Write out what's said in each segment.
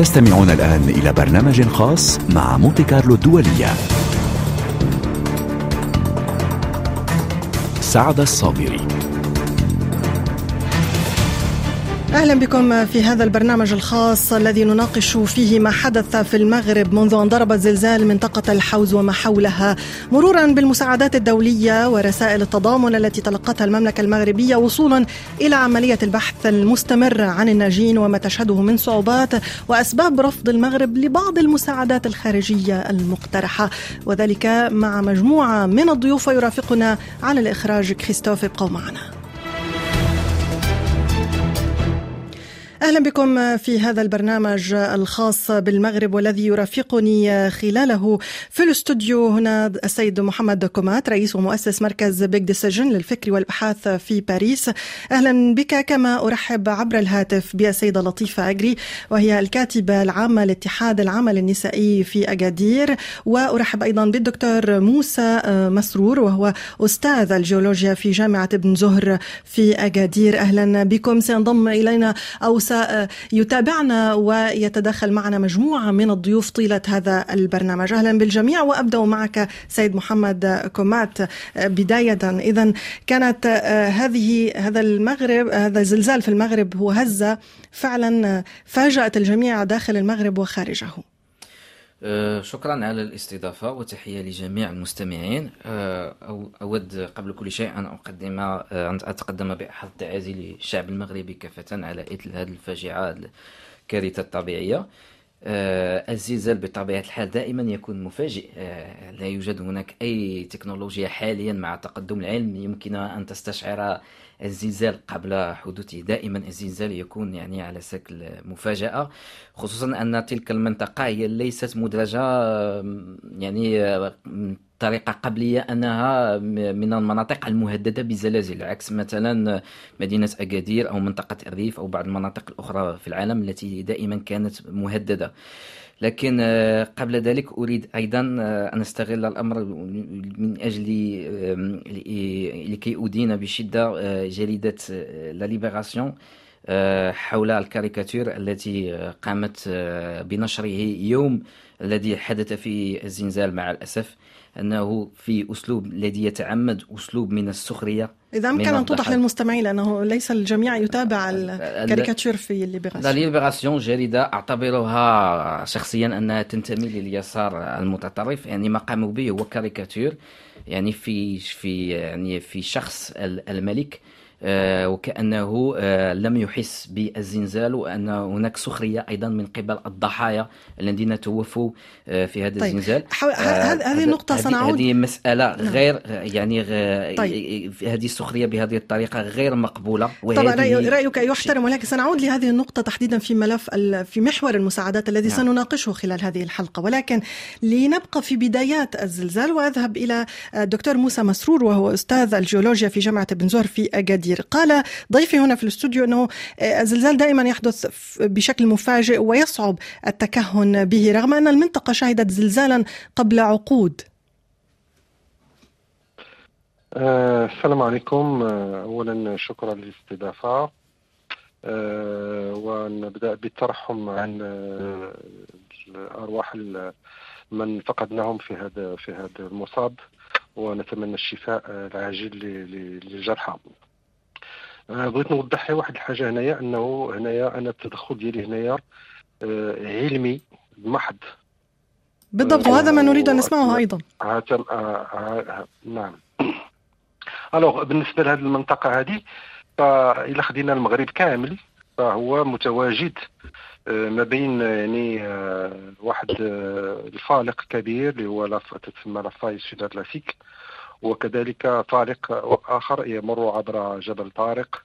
تستمعون الآن إلى برنامج خاص مع مونتي كارلو الدولية. سعد الصابري. أهلا بكم في هذا البرنامج الخاص الذي نناقش فيه ما حدث في المغرب منذ أن ضرب زلزال منطقة الحوز وما حولها. مرورا بالمساعدات الدولية ورسائل التضامن التي تلقتها المملكة المغربية وصولا إلى عملية البحث المستمر عن الناجين وما تشهده من صعوبات وأسباب رفض المغرب لبعض المساعدات الخارجية المقترحة. وذلك مع مجموعة من الضيوف ويرافقنا على الإخراج كريستوف ابقوا معنا أهلا بكم في هذا البرنامج الخاص بالمغرب والذي يرافقني خلاله في الاستوديو هنا السيد محمد كومات رئيس ومؤسس مركز Big Decision للفكر والأبحاث في باريس. أهلا بك كما أرحب عبر الهاتف بالسيدة لطيفة أجري وهي الكاتبة العامة لاتحاد العمل النسائي في أجادير. وأرحب أيضا بالدكتور موسى مسرور وهو أستاذ الجيولوجيا في جامعة ابن زهر في أجادير. أهلا بكم سينضم إلينا أو سيتابعنا ويتدخل معنا مجموعة من الضيوف طيلة هذا البرنامج. أهلا بالجميع وأبدأ معك سيد محمد كومات. بداية إذا كانت هذه هذا المغرب هذا الزلزال في المغرب هو هزة. فعلا فاجأت الجميع داخل المغرب وخارجه. شكرا على الاستضافة وتحية لجميع المستمعين. أود قبل كل شيء أن أقدم أن أتقدم بأحد التعازي للشعب المغربي كافة على إثر هذه الفاجعة الكارثة الطبيعية. الزلزال بطبيعة الحال دائما يكون مفاجئ. لا يوجد هناك أي تكنولوجيا حاليا مع تقدم العلم. يمكن أن تستشعر الزلزال قبل حدوثه. دائما الزلزال يكون يعني على شكل مفاجأة خصوصا أن تلك المنطقة هي ليست مدرجة يعني طريقة قبلية أنها من المناطق المهددة بالزلازل عكس مثلا مدينة أكادير أو منطقة الريف أو بعض المناطق الأخرى في العالم التي دائما كانت مهددة. لكن قبل ذلك أريد أيضا أن أستغل الأمر من أجل لكي أدين بشدة جريدة لا ليبراسيون حول الكاريكاتير التي قامت بنشره يوم الذي حدث فيه الزلزال مع الأسف أنه في أسلوب الذي يتعمد أسلوب من السخرية إذا أمكن أن توضح للمستمعين لأنه ليس الجميع يتابع الكاريكاتير في الليبراسيون الليبراسيون جريدة أعتبرها شخصيا أنها تنتمي لليسار المتطرف يعني ما قاموا به هو كاريكاتير يعني في في يعني في شخص الملك. وكأنه لم يحس بالزلزال وأن هناك سخرية أيضا من قبل الضحايا الذين توفوا في هذا طيب. الزلزال هذه النقطة سنعود هذه مسألة غير يعني طيب. هذه السخرية بهذه الطريقة غير مقبولة طبعا رأيك يحترم ولكن سنعود لهذه النقطة تحديدا في ملف في محور المساعدات الذي نعم. سنناقشه خلال هذه الحلقة ولكن لنبقى في بدايات الزلزال وأذهب إلى الدكتور موسى مسرور وهو أستاذ الجيولوجيا في جامعة بن زهر في أكادير قال ضيفي هنا في الاستوديو أنه الزلزال دائما يحدث بشكل مفاجئ ويصعب التكهن به رغم أن المنطقة شهدت زلزالا قبل عقود. آه السلام عليكم. اولا شكرا للاستضافة. آه ونبدأ بالترحم عن آه ارواح من فقدناهم في هذا في هذا المصاب ونتمنى الشفاء العاجل للجرحى. بغيت نوضح واحد الحاجة هنايا أنه هنايا أنا التدخل ديالي هنايا علمي محض بالضبط وهذا ما نريد أن نسمعه أيضا. نعم. alors بالنسبة لهذه المنطقة هذه فإلا خدينا المغرب كامل فهو متواجد ما بين يعني واحد الفالق كبير اللي هو تسمى la faille sud-atlantique وكذلك فالق آخر يمر عبر جبل طارق.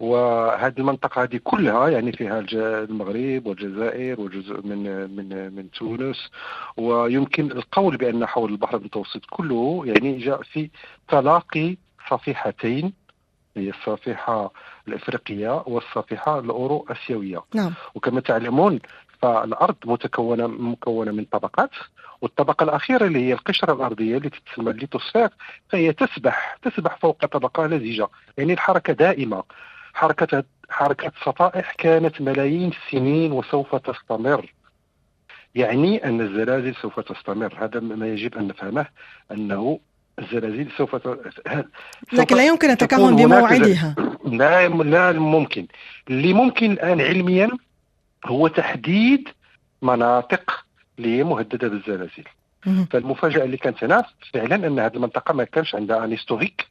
وهذه المنطقة هذه كلها يعني فيها المغرب والجزائر وجزء من من من تونس. ويمكن القول بأن حول البحر المتوسط كله يعني جاء في تلاقي صفيحتين هي الصفيحة الإفريقية والصفيحة الأورو آسيوية نعم. وكما تعلمون فالأرض متكونة مكونة من طبقات والطبقة الأخيرة اللي هي القشرة الأرضية التي تسمى الليتوسفير فهي تسبح تسبح فوق طبقة لزجة يعني الحركة دائمة. حركه حركة السطائح كانت ملايين السنين وسوف تستمر. يعني أن الزلازل سوف تستمر. هذا ما يجب أن نفهمه أنه الزلازل سوف ت... لكن لا يمكن التكهن بموعدها. لا لا ممكن. اللي ممكن الآن علميا هو تحديد مناطق اللي هي مهدده بالزلازل فالمفاجأة اللي كانت هنا فعلا أن هذه المنطقة ما كانش عندها أن هيستوريك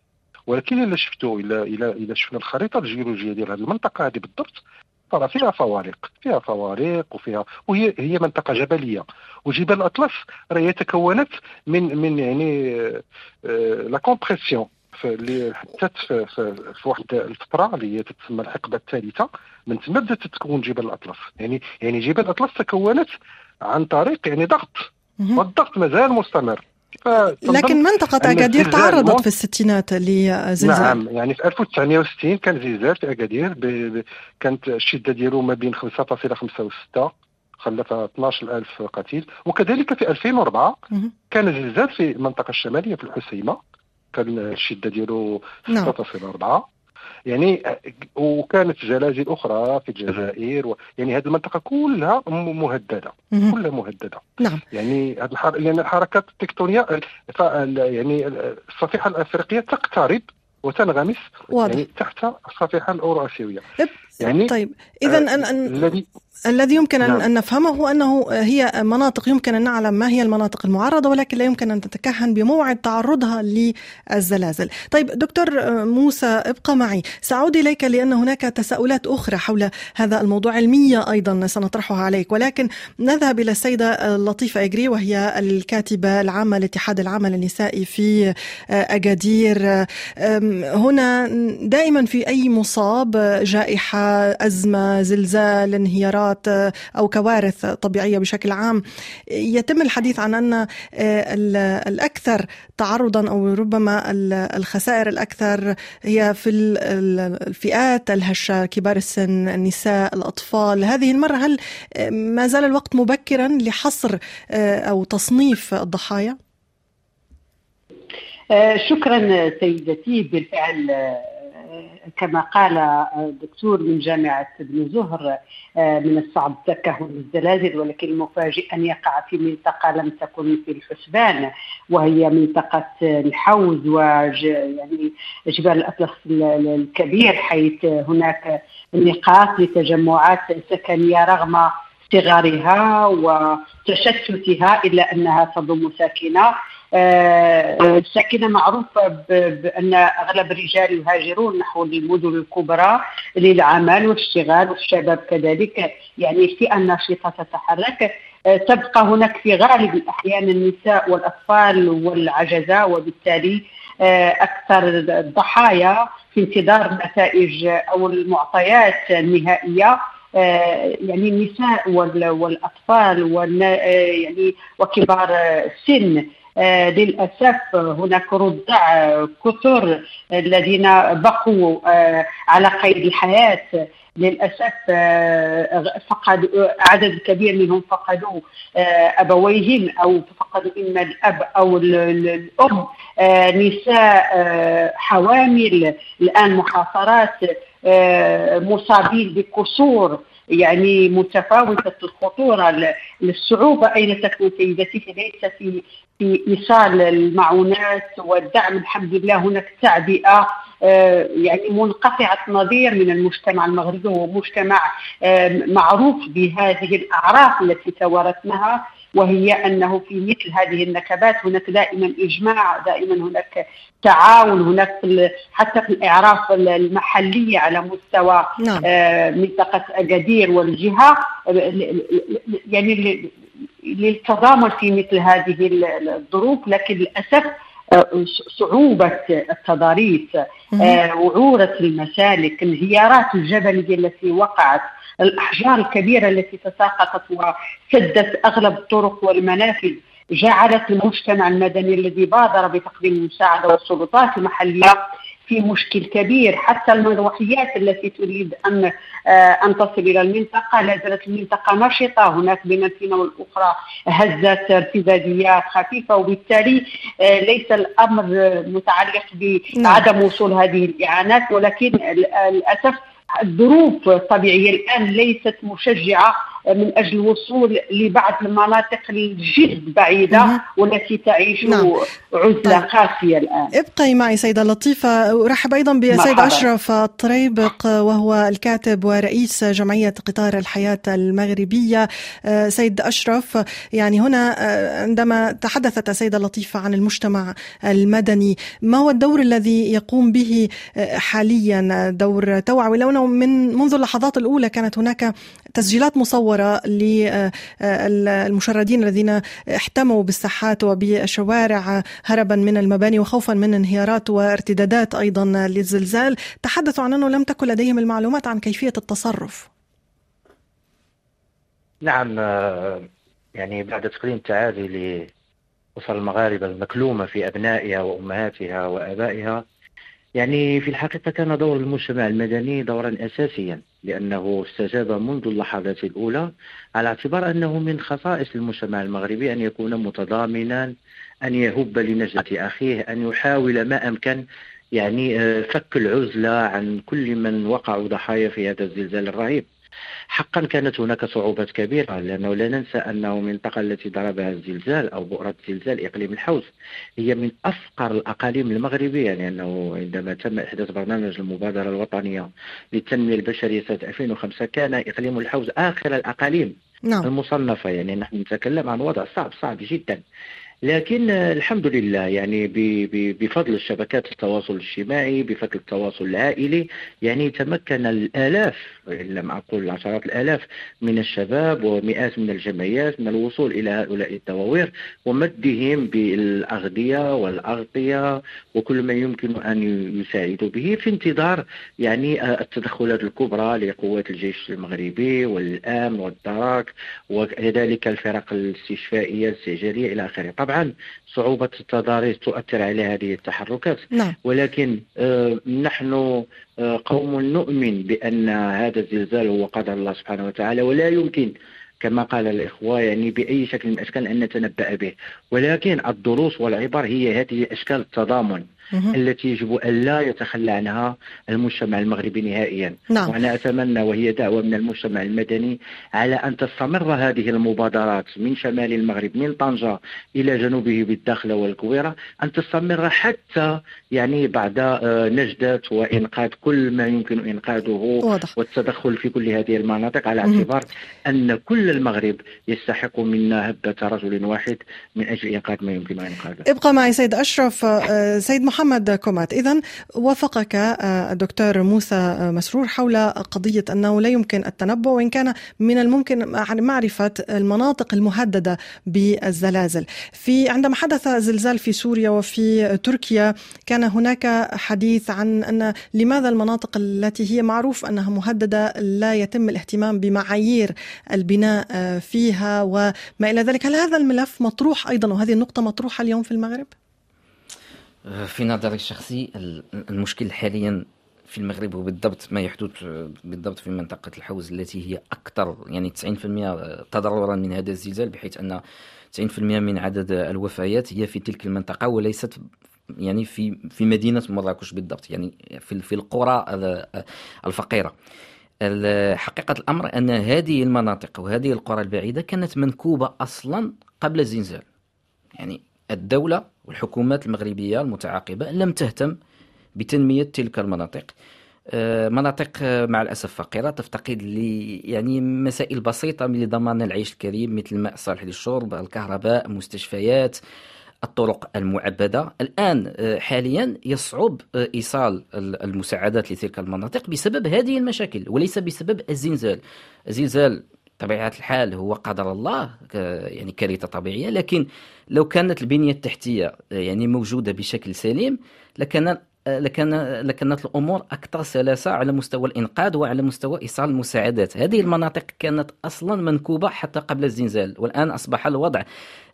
ولكن إلا شفتوا إلى إلى إلى شفنا الخريطة الجيولوجية ديال هذه المنطقة هذه بالضبط ترى فيها فوارق فيها فوارق وفيها وهي هي منطقة جبلية. وجبال الأطلس راهي تكونت من من يعني لا كومبريسيون اللي حتى في, في, في واحد الفترة اللي هي تتسمى الحقبه الثالثة من تما بدأت تتكون جبال الأطلس. يعني يعني جبال الأطلس تكونت عن طريق يعني ضغط. والضغط مازال مستمر. لكن منطقة أكادير تعرضت في الستينات لزلزال. نعم. يعني في 1960 كان زلزال في أكادير كانت الشدة ديالو ما بين 5.5 و 6 خلف 12000 قتيل. وكذلك في 2004 كان زلزال في المنطقة الشمالية في الحسيمة. كان الشدة ديالو 6.4 نعم. يعني وكانت زلازل أخرى في الجزائر و... يعني هذه المنطقة كلها مهددة. كلها مهددة. نعم. يعني هذه الحر... لأن الحركات التكتونية ف... يعني الصفيحة الأفريقية تقترب وتنغمس واضح. يعني تحت الصفيحة الأوراسيوية. يعني طيب إذا آه الذي الذي يمكن نعم. أن نفهمه هو أنه هي مناطق يمكن أن نعلم ما هي المناطق المعرضة ولكن لا يمكن أن تتكهن بموعد تعرضها للزلازل. طيب دكتور موسى ابقى معي. سأعود إليك لأن هناك تساؤلات أخرى حول هذا الموضوع علمية أيضا سنطرحها عليك. ولكن نذهب إلى السيدة لطيفة إجري وهي الكاتبة العامة لاتحاد العمل النسائي في أكادير هنا دائما في أي مصاب جائحة أزمة زلزال انهيارات مخاطرات أو كوارث طبيعية بشكل عام. يتم الحديث عن أن آه، الأكثر تعرضا أو ربما الخسائر الأكثر هي في الفئات الهشة كبار السن النساء الأطفال. هذه المرة هل آه، ما زال الوقت مبكرا لحصر آه، أو تصنيف الضحايا؟ شكرا سيدتي بالفعل كما قال الدكتور من جامعة ابن زهر آه، من الصعب التكهن بالزلازل ولكن المفاجئ أن يقع في منطقة لم تكن في الحسبان وهي منطقة الحوز ويعني جبال الأطلس الكبير حيث هناك نقاط لتجمعات سكنية رغم صغارها وتشتتها إلا أنها تضم ساكنة. الساكنه معروفه بأن أغلب الرجال يهاجرون نحو المدن الكبرى للعمل والاشتغال والشباب كذلك. يعني فئه نشطه تتحرك. تبقى هناك في غالب الأحيان النساء والأطفال والعجزة وبالتالي أكثر الضحايا في انتظار النتائج أو المعطيات النهائية. يعني النساء والأطفال يعني وكبار السن. آه، للأسف هناك رضع كثر الذين بقوا آه، على قيد الحياة. للأسف آه، فقد عدد كبير منهم فقدوا أبويهم أو فقدوا إما الأب أو الأم نساء حوامل. الآن محاصرات مصابين بكسور يعني متفاوتة الخطورة الصعوبة أين تكون سيدتي ليس في في إيصال المعونات والدعم. الحمد لله هناك تعبئة آه، يعني منقطعة النظير من المجتمع المغربي وهو مجتمع آه، معروف بهذه الأعراف التي توارثناها وهي أنه في مثل هذه النكبات هناك دائما إجماع دائما هناك تعاون هناك في حتى في الإعراف المحلية على مستوى نعم. آه، منطقة اكادير والجهة يعني للتضامن في مثل هذه الظروف لكن للأسف آه، صعوبة التضاريس آه، وعورة المسالك انهيارات الجبلية التي وقعت الأحجار الكبيرة التي تساقطت وسدت أغلب الطرق والمنافذ جعلت المجتمع المدني الذي بادر بتقديم المساعدة والسلطات المحلية في مشكل كبير حتى المروحيات التي تريد أن آه، أن تصل إلى المنطقة لا زالت المنطقة نشطة هناك بين الفينه والأخرى هزات ارتداديات خفيفة وبالتالي آه، ليس الأمر متعلق بعدم نعم. وصول هذه الإعانات ولكن للأسف الظروف الطبيعية الآن ليست مشجعة من أجل الوصول لبعض المناطق الجد بعيدة والتي تعيش نعم. عزلة طيب. قاسية الآن. ابقي معي سيدة لطيفة أرحب أيضا بسيد أشرف الطريبق وهو الكاتب ورئيس جمعية قطار الحياة المغربية. آه، سيد أشرف يعني هنا آه، عندما تحدثت السيده لطيفة عن المجتمع المدني ما هو الدور الذي يقوم به آه، حاليا دور توعوي لو من منذ اللحظات الأولى كانت هناك تسجيلات مصورة للمشردين الذين احتموا بالساحات وبالشوارع هربا من المباني وخوفا من انهيارات وارتدادات أيضا للزلزال. تحدثوا عن أنه لم تكن لديهم المعلومات عن كيفية التصرف. نعم يعني بعد تقديم تعازي لأسر المغاربة المكلومة في أبنائها وأمهاتها وآبائها يعني في الحقيقة كان دور المجتمع المدني دورا أساسيا لأنه استجاب منذ اللحظات الأولى على اعتبار أنه من خصائص المجتمع المغربي أن يكون متضامنا أن يهب لنجدة أخيه أن يحاول ما أمكن يعني آه، فك العزلة عن كل من وقعوا ضحايا في هذا الزلزال الرهيب. حقا كانت هناك صعوبات كبيرة لأنه لا ننسى أنه المنطقة التي ضربها الزلزال أو بؤرة الزلزال إقليم الحوز هي من أفقر الأقاليم المغربية لأنه عندما تم إحداث برنامج المبادرة الوطنية للتنمية البشرية سنة 2005 كان إقليم الحوز آخر الأقاليم نعم. المصنفة يعني نحن نتكلم عن وضع صعب صعب جدا لكن الحمد لله يعني بفضل الشبكات التواصل الاجتماعي بفضل التواصل العائلي يعني تمكن الآلاف إن لم أقول عشرات الآلاف من الشباب ومئات من الجمعيات من الوصول إلى هؤلاء الدواوير ومدهم بالأغذية والأغطية وكل ما يمكن أن يساعدوا به في انتظار يعني التدخلات الكبرى لقوات الجيش المغربي والأمن والدرك وكذلك الفرق الاستشفائية الاستعجالية إلى آخره. طبعا طبعا صعوبة التضاريس تؤثر على هذه التحركات نعم. ولكن آه نحن آه قوم نؤمن بأن هذا الزلزال هو قدر الله سبحانه وتعالى ولا يمكن كما قال الإخوة يعني بأي شكل من الأشكال أن نتنبأ به ولكن الدروس والعبر هي هذه أشكال التضامن التي يجب أن لا يتخلى عنها المجتمع المغربي نهائيا نعم. وأنا أتمنى وهي دعوة من المجتمع المدني على أن تستمر هذه المبادرات من شمال المغرب من طنجة إلى جنوبه بالداخلة والكويرة أن تستمر حتى يعني بعد آه، نجدة وإنقاذ كل ما يمكن إنقاذه واضح. والتدخل في كل هذه المناطق على اعتبار أن كل المغرب يستحق منا هبة رجل واحد من أجل إنقاذ ما يمكن إنقاذه ابقى معي سيد أشرف آه، سيد محمد كومات. إذا وافقك آه، الدكتور موسى آه، مسرور حول قضية أنه لا يمكن التنبؤ وإن كان من الممكن معرفة المناطق المهددة بالزلازل. في عندما حدث زلزال في سوريا وفي تركيا كان هناك حديث عن أن لماذا المناطق التي هي معروف أنها مهددة لا يتم الاهتمام بمعايير البناء فيها وما إلى ذلك. هل هذا الملف مطروح أيضا وهذه النقطة مطروحة اليوم في المغرب؟ في نظري الشخصي المشكل حاليا في المغرب وبالضبط ما يحدث بالضبط في منطقة الحوز التي هي أكثر يعني 90% تضررا من هذا الزلزال بحيث أن 90% من عدد الوفيات هي في تلك المنطقة وليست يعني في في مدينة مراكش بالضبط يعني في في القرى الفقيرة حقيقة الأمر أن هذه المناطق وهذه القرى البعيدة كانت منكوبة أصلا قبل الزلزال يعني الدولة والحكومات المغربية المتعاقبة لم تهتم بتنمية تلك المناطق آه، مناطق آه، مع الأسف فقيرة تفتقد ل يعني مسائل بسيطة لضمان العيش الكريم مثل الماء الصالح للشرب، الكهرباء، مستشفيات، الطرق المعبدة، الآن آه، حاليا يصعب إيصال المساعدات لتلك المناطق بسبب هذه المشاكل وليس بسبب الزلزال. الزلزال طبيعة الحال هو قدر الله يعني كارثة طبيعية لكن لو كانت البنية التحتية يعني موجودة بشكل سليم لكان لكان لكانت الأمور أكثر سلاسة على مستوى الإنقاذ وعلى مستوى إيصال المساعدات، هذه المناطق كانت أصلا منكوبة حتى قبل الزلزال، والآن أصبح الوضع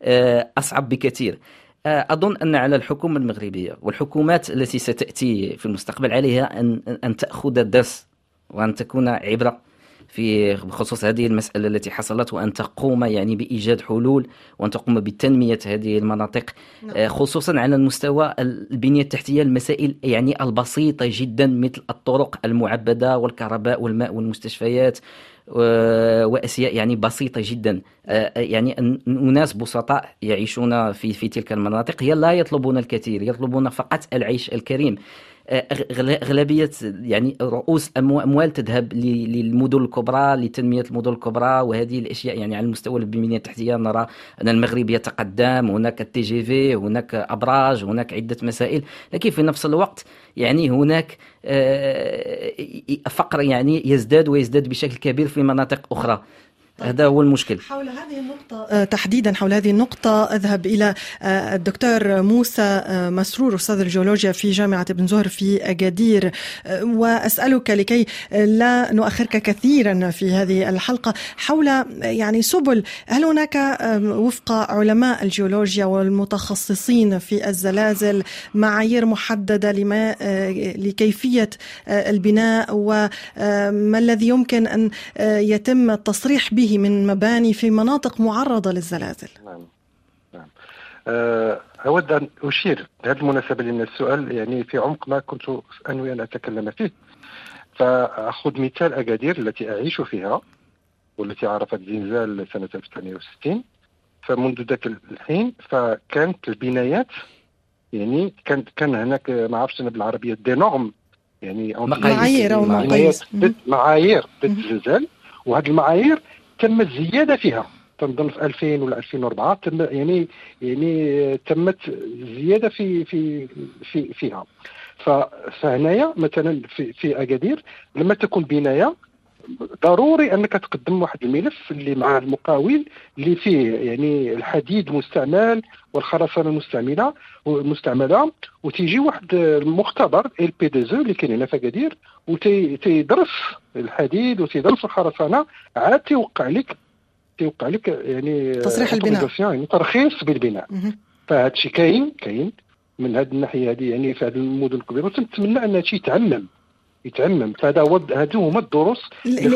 آه، أصعب بكثير. آه، أظن أن على الحكومة المغربية والحكومات التي ستأتي في المستقبل عليها أن أن تأخذ الدرس وأن تكون عبره في بخصوص هذه المسألة التي حصلت وأن تقوم يعني بإيجاد حلول وأن تقوم بتنمية هذه المناطق نعم. خصوصا على المستوى البنية التحتية المسائل يعني البسيطة جدا مثل الطرق المعبدة والكهرباء والماء والمستشفيات وأشياء يعني بسيطة جدا يعني اناس بسطاء يعيشون في في تلك المناطق هي لا يطلبون الكثير يطلبون فقط العيش الكريم أغلبية يعني رؤوس أموال تذهب للمدن الكبرى لتنمية المدن الكبرى وهذه الأشياء يعني على المستوى البنية التحتية نرى أن المغرب يتقدم هناك التي جي في هناك أبراج هناك عدة مسائل لكن في نفس الوقت يعني هناك آه، فقر يعني يزداد ويزداد بشكل كبير في مناطق أخرى. هذا هو المشكل. حول هذه النقطة آه، تحديدا حول هذه النقطة أذهب إلى آه، الدكتور موسى آه، مسرور أستاذ الجيولوجيا في جامعة ابن زهر في أكادير وأسألك لكي لا نؤخرك كثيرا في هذه الحلقة حول يعني سبل هل هناك وفق علماء الجيولوجيا والمتخصصين في الزلازل معايير محددة لما لكيفية البناء وما الذي يمكن أن يتم التصريح به؟ به من مباني في مناطق معرضة للزلازل. نعم نعم. أه أود أن أشير بهذه المناسبة لأن السؤال يعني في عمق ما كنت أنوي أن أتكلم فيه. فأخذ مثال أكادير التي أعيش فيها والتي عرفت زلزال سنة 1968 فمنذ ذاك الحين فكانت البنايات يعني كان كان هناك ما عرفتش أنا بالعربية دي نورم. يعني معايير أو مقاييس. معايير ضد الزلزال وهذه المعايير تم الزيادة فيها. تنظن في 2000 ولا 2004 تم يعني يعني تمت زيادة في في في فيها. فهنايا مثلا في في أكادير لما تكون بناية ضروري أنك تقدم واحد الملف اللي مع المقاول اللي فيه يعني الحديد مستعمل والخرسانة المستعملة المستعمله وتيجي واحد المختبر إل بي دي زو اللي كاين هنا في أكادير وتيدرس الحديد وتيدرس الخرسانة عاد تيوقع لك تيوقع لك يعني تصريح البناء. يعني ترخيص بالبناء. فهذا الشيء كاين كاين. من هذه الناحية هذه يعني في هذه المدن الكبيرة ونتمنى ان الشيء يتعمم يتعمم فهذا هو هذو هما الدروس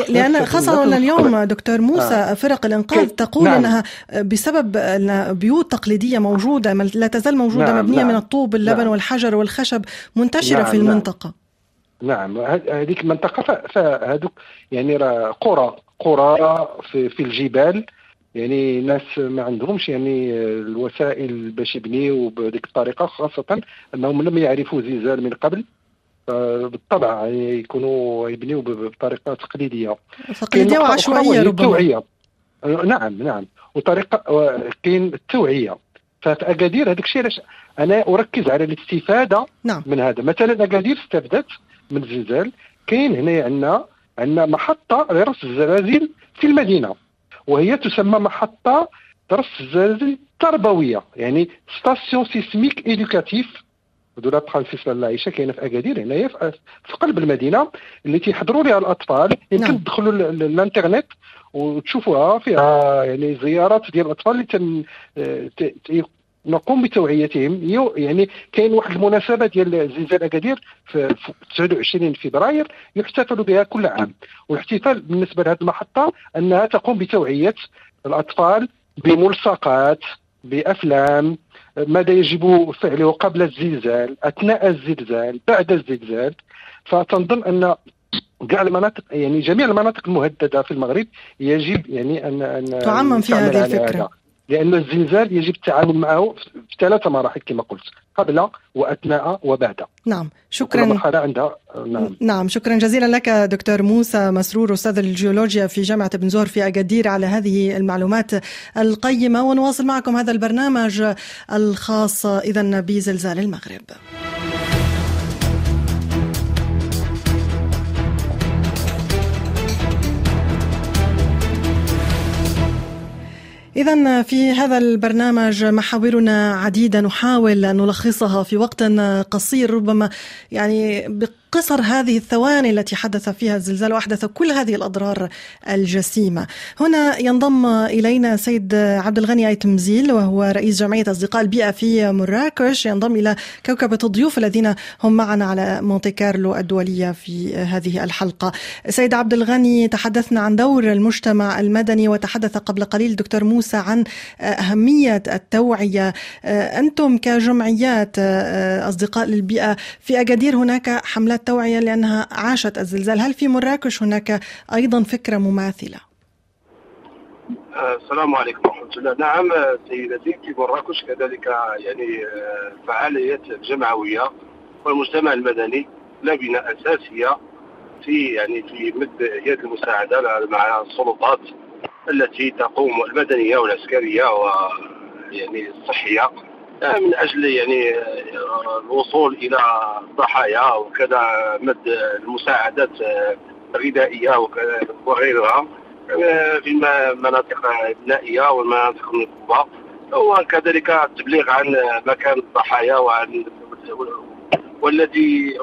لأن خاصة اليوم دكتور موسى آه. فرق الإنقاذ تقول نعم. إنها بسبب بيوت تقليدية موجودة لا تزال موجودة نعم. مبنية نعم. من الطوب اللبن نعم. والحجر والخشب منتشرة نعم. في نعم. المنطقة نعم هذيك المنطقة فهذوك يعني راه قرى قرى في, في الجبال يعني ناس ما عندهمش يعني الوسائل باش يبنيوا بهذيك الطريقة خاصة أنهم لم يعرفوا زلزال من قبل بالطبع يكونوا يبنيوا بطريقة تقليدية. تقليدية وعشوائية ربما. التوعية. نعم نعم. وطريقة كاين التوعية. ففي اكادير هذاك الشيء علاش أنا أركز على الاستفادة نعم. من هذا. مثلا اكادير استفدت من الزلزال. كاين هنا عندنا عندنا محطة لرص الزلازل في المدينة. وهي تسمى محطة درس الزلازل التربوية يعني ستاسيون سيسميك ايدوكاتيف دولة فرانسيس العيشه كاينة في أكادير هنايا في قلب المدينة اللي تيحضروا لها الأطفال يمكن نعم. تدخلوا الانترنت وتشوفوها فيها يعني زيارات ديال الأطفال اللي تم نقوم بتوعيتهم. يعني كاين واحد المناسبة ديال زلزال اكادير في 29 فبراير يحتفل بها كل عام. والاحتفال بالنسبة لهذه المحطة أنها تقوم بتوعية الأطفال بملصقات بأفلام ماذا يجب فعله قبل الزلزال أثناء الزلزال بعد الزلزال. فتنظن أن كاع المناطق يعني جميع المناطق المهددة في المغرب يجب يعني ان أن تعمم في هذه الفكرة. لأن الزلزال يجب التعامل معه في ثلاث مراحل كما قلت قبل وأثناء وبعد. نعم شكرا. مرحلة عندها نعم. نعم شكرا جزيلا لك دكتور موسى مسرور أستاذ الجيولوجيا في جامعة ابن زهر في أكادير على هذه المعلومات القيمة ونواصل معكم هذا البرنامج الخاص اذا بزلزال المغرب. إذا في هذا البرنامج محاورنا عديدة نحاول أن نلخصها في وقت قصير ربما يعني قصر هذه الثواني التي حدث فيها الزلزال وأحدث كل هذه الأضرار الجسيمة. هنا ينضم إلينا سيد عبد الغني أي تمزيل وهو رئيس جمعية أصدقاء البيئة في مراكش. ينضم إلى كوكبة الضيوف الذين هم معنا على مونتي كارلو الدولية في هذه الحلقة. سيد عبد الغني تحدثنا عن دور المجتمع المدني وتحدث قبل قليل الدكتور موسى عن أهمية التوعية. أنتم كجمعيات أصدقاء للبيئة في أكادير هناك حملات توعية لأنها عاشت الزلزال. هل في مراكش هناك أيضا فكرة مماثلة؟ السلام عليكم ورحمة الله. نعم سيدتي في مراكش كذلك يعني فعاليات الجمعوية والمجتمع المدني لبنة أساسية في يعني في مد يد المساعدة مع السلطات التي تقوم المدنية والعسكرية ويعني الصحية. من أجل يعني الوصول إلى الضحايا وكذا مد المساعدات الغذائية وغيرها في المناطق النائيه والمناطق المنكوبه وكذلك التبليغ عن مكان الضحايا وعن والذي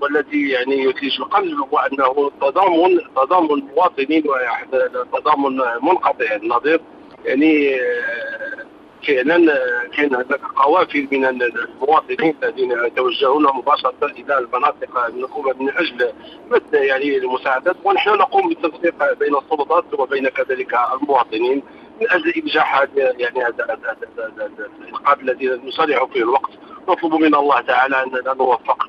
والذي يعني يثلج القلب هو انه تضامن تضامن المواطنين تضامن منقطع النظير. يعني فعلا كأن هناك قوافل من المواطنين الذين يتوجهون مباشرة إلى المناطق المنكوبه من أجل يعني المساعدات ونحن نقوم بالتنسيق بين السلطات وبين كذلك المواطنين من أجل إنجاح يعني هذا الذي نصارع فيه الوقت. نطلب من الله تعالى ان نوفق.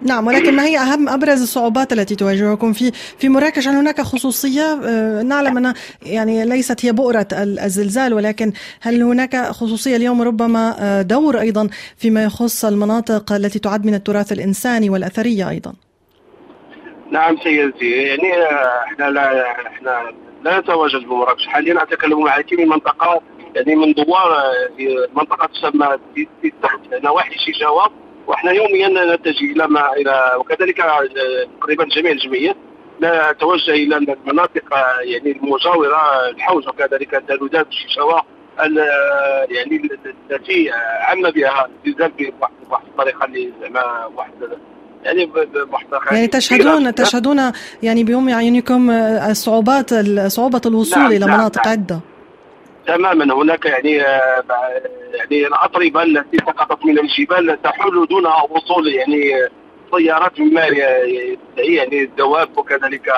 نعم ولكن ما هي أهم أبرز الصعوبات التي تواجهكم في في مراكش؟ هل هناك خصوصية؟ آه، نعلم انها يعني ليست هي بؤرة الزلزال ولكن هل هناك خصوصية اليوم؟ ربما آه، دور أيضا فيما يخص المناطق التي تعد من التراث الإنساني والأثرية أيضا؟ نعم سيدتي يعني آه، إحنا لا إحنا لا نتواجد بمراكش. حاليا اتكلم معك من منطقه يعني من دوار منطقة تسمى نواحي شيشاوا وإحنا يوميا نتجه إلى ما إلى وكذلك تقريبا جميع الجمعيات نتوجه إلى المناطق يعني المجاورة الحوز وكذلك الدالودات الشيشاوه يعني التي عم بها الزلزال بواحد الطريقة اللي زعما واحد يعني يعني تشهدون تشهدون يعني بيوم عيونكم آه، الصعوبات صعوبة الوصول نعم إلى نعم مناطق نعم. عدة. تماما. هناك يعني يعني الأطربة التي سقطت من الجبال تحول دون وصول يعني سيارات مما يعني الدواب وكذلك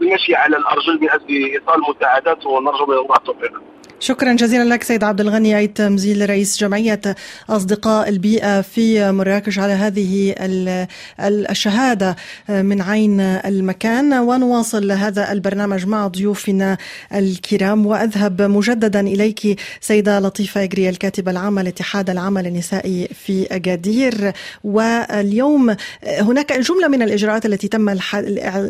المشي على الأرجل من أجل إيصال المساعدات ونرجو من الله التوفيق. شكرا جزيلا لك سيد عبد الغني عيد تمزيل رئيس جمعية أصدقاء البيئة في مراكش على هذه الشهادة من عين المكان. ونواصل هذا البرنامج مع ضيوفنا الكرام. وأذهب مجددا إليك سيدة لطيفة إجري الكاتبة العامة لاتحاد العمل النسائي في أكادير. واليوم هناك جملة من الإجراءات التي تم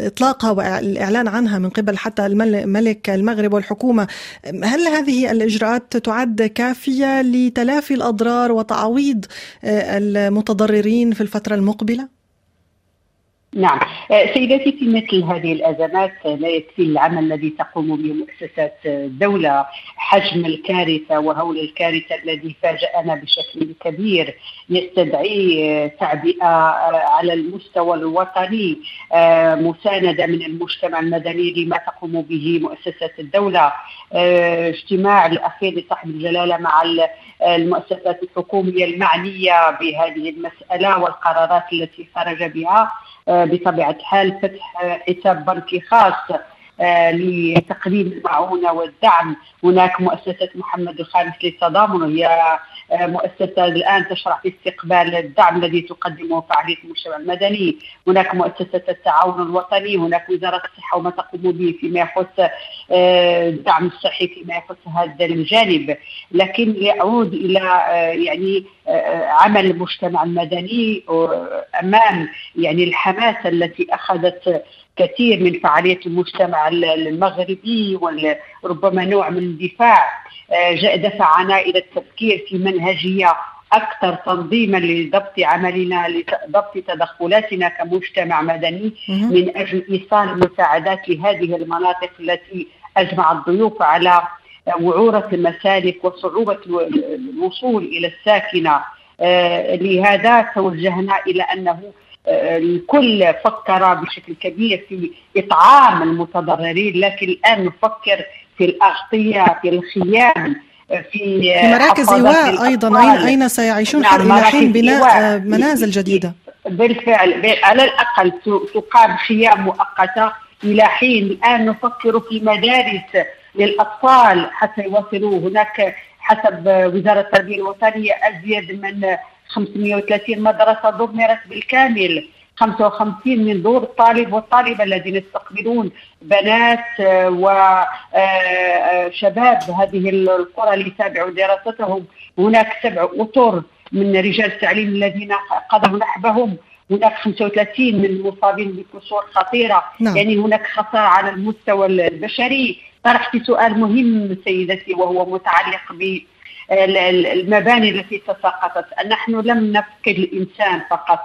إطلاقها والإعلان عنها من قبل حتى الملك المغرب والحكومة. هل الإجراءات تعد كافية لتلافي الأضرار وتعويض آه، المتضررين في الفترة المقبلة؟ نعم. آه، سيداتي في مثل هذه الأزمات لا يكفي العمل الذي تقوم به مؤسسات الدولة حجم الكارثة وهول الكارثة الذي فاجأنا بشكل كبير. يستدعي آه، تعبئة على المستوى الوطني مساندة من المجتمع المدني لما تقوم به مؤسسات الدولة. اجتماع الأخير لصاحب الجلالة مع المؤسسات الحكومية المعنية بهذه المسألة والقرارات التي خرج بها آه، بطبيعة الحال فتح حساب بنكي خاص آه، لتقديم المعونة والدعم هناك مؤسسة محمد الخامس للتضامن وهي آه، مؤسسة الآن تشرع في استقبال الدعم الذي تقدمه فعالية المجتمع المدني، هناك مؤسسة التعاون الوطني، هناك وزارة الصحة وما تقوم به فيما يخص الدعم الصحي فيما يخص هذا الجانب، لكن يعود إلى يعني عمل المجتمع المدني امام يعني الحماسه التي أخذت كثير من فعالية المجتمع المغربي وربما نوع من الدفاع آه، دفعنا إلى التفكير في منهجية أكثر تنظيما لضبط عملنا لضبط تدخلاتنا كمجتمع مدني من أجل إيصال المساعدات لهذه المناطق التي أجمع الضيوف على وعورة المسالك وصعوبة الوصول إلى الساكنة. آه، لهذا توجهنا إلى أنه الكل فكر بشكل كبير في إطعام المتضررين لكن الآن نفكر في الأغطية في الخيام في, في مراكز إيواء أيضا. أين أين سيعيشون؟ نعم إلى حين بناء منازل جديدة. بالفعل على الأقل تقام خيام مؤقتة. إلى حين الآن نفكر في مدارس للأطفال حتى يواصلوا. هناك حسب وزارة التربية الوطنية أزيد من 530 مدرسة دمرت بالكامل 55 من دور الطالب والطالبة الذين يستقبلون بنات وشباب هذه القرى اللي تابعوا دراستهم. هناك سبع أطر من رجال التعليم الذين قضوا نحبهم. هناك 35 من المصابين بكسور خطيرة. نعم. يعني هناك خطر على المستوى البشري. طرحت سؤال مهم سيدتي وهو متعلق ب المباني التي تساقطت. نحن لم نفقد الإنسان فقط.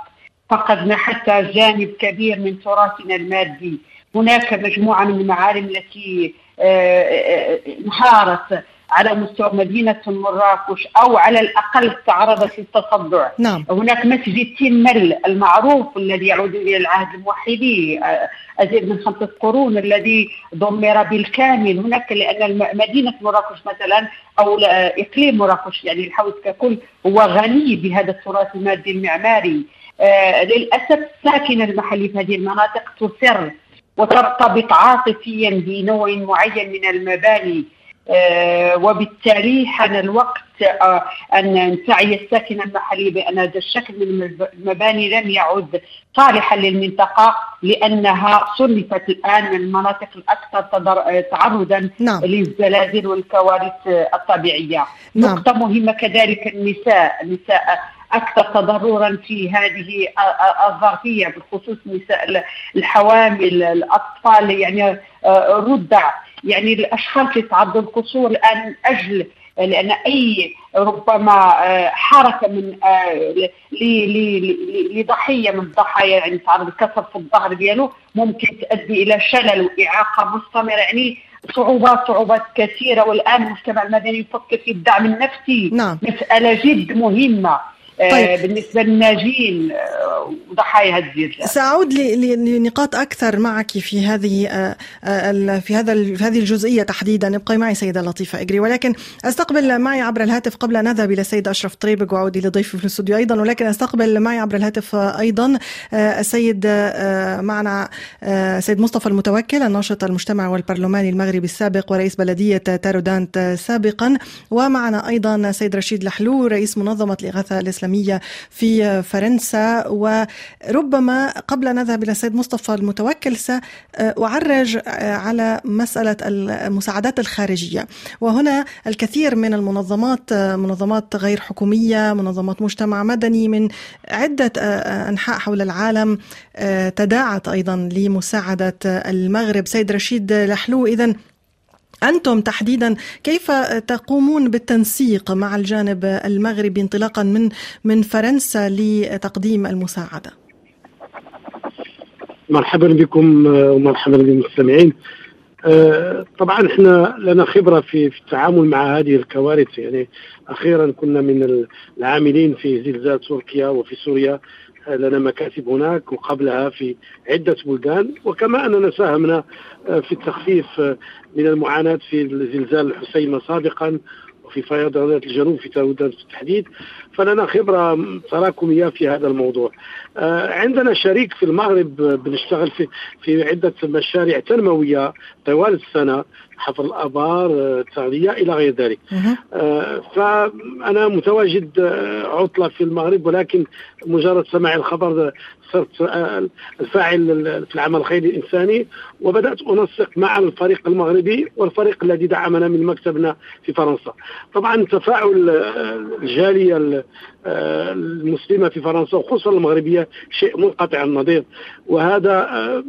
فقدنا حتى جانب كبير من تراثنا المادي. هناك مجموعة من المعالم التي آه، آه، انهارت. على مستوى مدينة مراكش أو على الأقل تعرضت للتصدع نعم. هناك مسجد تيمل المعروف الذي يعود إلى العهد الموحدي آه، أزيد من خمسة قرون الذي دمر بالكامل. هناك لأن مدينة مراكش مثلا أو إقليم مراكش يعني الحوز ككل هو غني بهذا التراث المادي المعماري. آه للأسف الساكنة المحلي في هذه المناطق تصر وترتبط عاطفيا بنوع معين من المباني. وبالتالي حان الوقت آه، أن تعي الساكنة المحلية بأن هذا الشكل من المباني لم يعد صالحا للمنطقة لأنها صنفت الآن من المناطق الأكثر آه، تعرضا نعم. للزلازل والكوارث الطبيعية نعم. نقطة مهمة كذلك النساء النساء أكثر تضررا في هذه الظرفية بالخصوص نساء الحوامل الأطفال يعني الرضع يعني الأشخاص اللي تعرضوا للقصور الآن أجل لأن أي ربما آه، حركة من آه، لضحية من الضحايا يعني تعرض كسر في الظهر ديالو ممكن تؤدي إلى شلل وإعاقة مستمرة يعني صعوبات صعوبات كثيرة والآن المجتمع المدني يفكر في الدعم النفسي نعم. مسألة جد مهمة طيب. بالنسبة للناجين آه، وضحايا الزلزال سأعود لنقاط أكثر معك في هذه آه، في هذا في هذه الجزئية تحديدا. ابقي معي سيدة لطيفة إجري. ولكن أستقبل معي عبر الهاتف قبل أن أذهب إلى السيد أشرف طريبك وأعود لضيفي في الاستوديو أيضا. ولكن أستقبل معي عبر الهاتف أيضا السيد معنا سيد مصطفى المتوكل الناشط المجتمع والبرلماني المغربي السابق ورئيس بلدية تارودانت سابقا. ومعنا أيضا سيد رشيد لحلو رئيس منظمة الاغاثه الاسلاميه الإسلامية في فرنسا. وربما قبل أن نذهب إلى السيد مصطفى المتوكل سأعرج على مسألة المساعدات الخارجية. وهنا الكثير من المنظمات منظمات غير حكومية منظمات مجتمع مدني من عدة أنحاء حول العالم تداعت أيضا لمساعدة المغرب. سيد رشيد لحلو إذا أنتم تحديدا كيف تقومون بالتنسيق مع الجانب المغربي انطلاقا من من فرنسا لتقديم المساعدة؟ مرحبا بكم ومرحبا بالمستمعين. آه، طبعا إحنا لنا خبرة في في التعامل مع هذه الكوارث يعني أخيرا كنا من العاملين في زلزال تركيا وفي سوريا لنا مكاتب هناك وقبلها في عدة بلدان وكما أننا ساهمنا آه، في التخفيف آه، من المعاناة في زلزال الحسيمة سابقا وفي فيضانات الجنوب في تاودان بالتحديد فلنا خبرة تراكمية في هذا الموضوع. آه، عندنا شريك في المغرب بنشتغل في في عدة مشاريع تنموية طوال السنة. حفر الآبار التغذية إلى غير ذلك. آه فأنا متواجد آه، عطلة في المغرب ولكن مجرد سماع الخبر صرت آه، الفاعل في العمل الخيري الإنساني وبدأت أنسق مع الفريق المغربي والفريق الذي دعمنا من مكتبنا في فرنسا. طبعا تفاعل آه، الجالية المسلمة في فرنسا وخصوصا المغربية شيء منقطع النظير. وهذا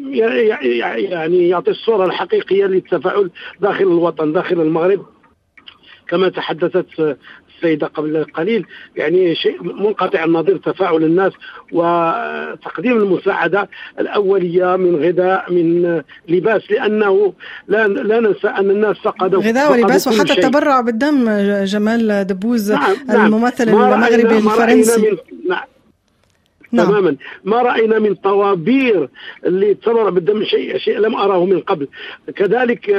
يعني يعطي الصورة الحقيقية للتفاعل داخل الوطن داخل المغرب كما تحدثت السيدة قبل قليل يعني شيء منقطع النظير تفاعل الناس وتقديم المساعدة الأولية من غذاء من لباس لأنه لا, لا ننسى أن الناس فقدوا غذاء ولباس وحتى التبرع بالدم جمال دبوز نعم, نعم. الممثل المغربي الفرنسي. نعم. نعم. تماما. ما رأينا من طوابير اللي تضرب بالدم شيء شيء لم أراه من قبل. كذلك